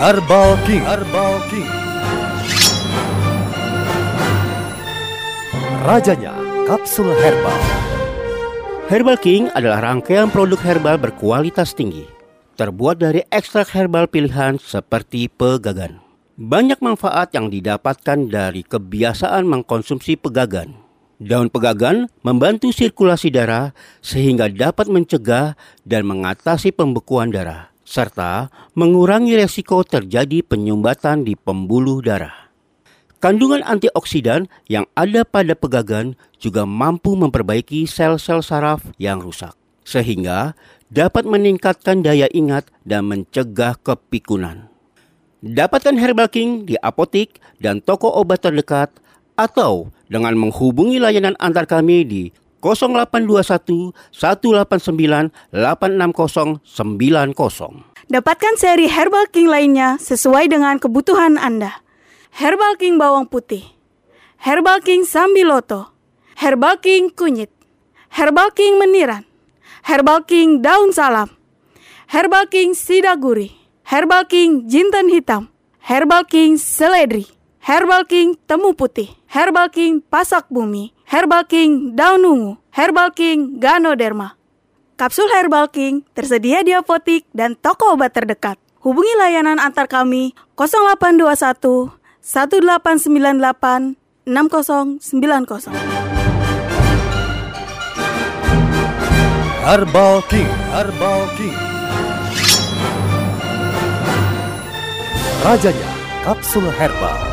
Herbal King. Herbal King. Rajanya kapsul herbal. Herbal King adalah rangkaian produk herbal berkualitas tinggi. Terbuat dari ekstrak herbal pilihan seperti pegagan. Banyak manfaat yang didapatkan dari kebiasaan mengkonsumsi pegagan. Daun pegagan membantu sirkulasi darah sehingga dapat mencegah dan mengatasi pembekuan darah serta mengurangi resiko terjadi penyumbatan di pembuluh darah. Kandungan antioksidan yang ada pada pegagan juga mampu memperbaiki sel-sel saraf yang rusak, sehingga dapat meningkatkan daya ingat dan mencegah kepikunan. Dapatkan Herbal King di apotik dan toko obat terdekat atau dengan menghubungi layanan antar kami di 0821 189 860 90. Dapatkan seri Herbal King lainnya sesuai dengan kebutuhan Anda. Herbal King bawang putih, Herbal King sambiloto, Herbal King kunyit, Herbal King meniran, Herbal King daun salam, Herbal King sidaguri, Herbal King jinten hitam, Herbal King seledri, Herbal King temu putih, Herbal King pasak bumi, Herbal King daun ungu, Herbal King ganoderma. Kapsul Herbal King tersedia di apotik dan toko obat terdekat. Hubungi layanan antar kami 0821 1898 6090. Herbal King. Herbal King. Rajanya kapsul herbal.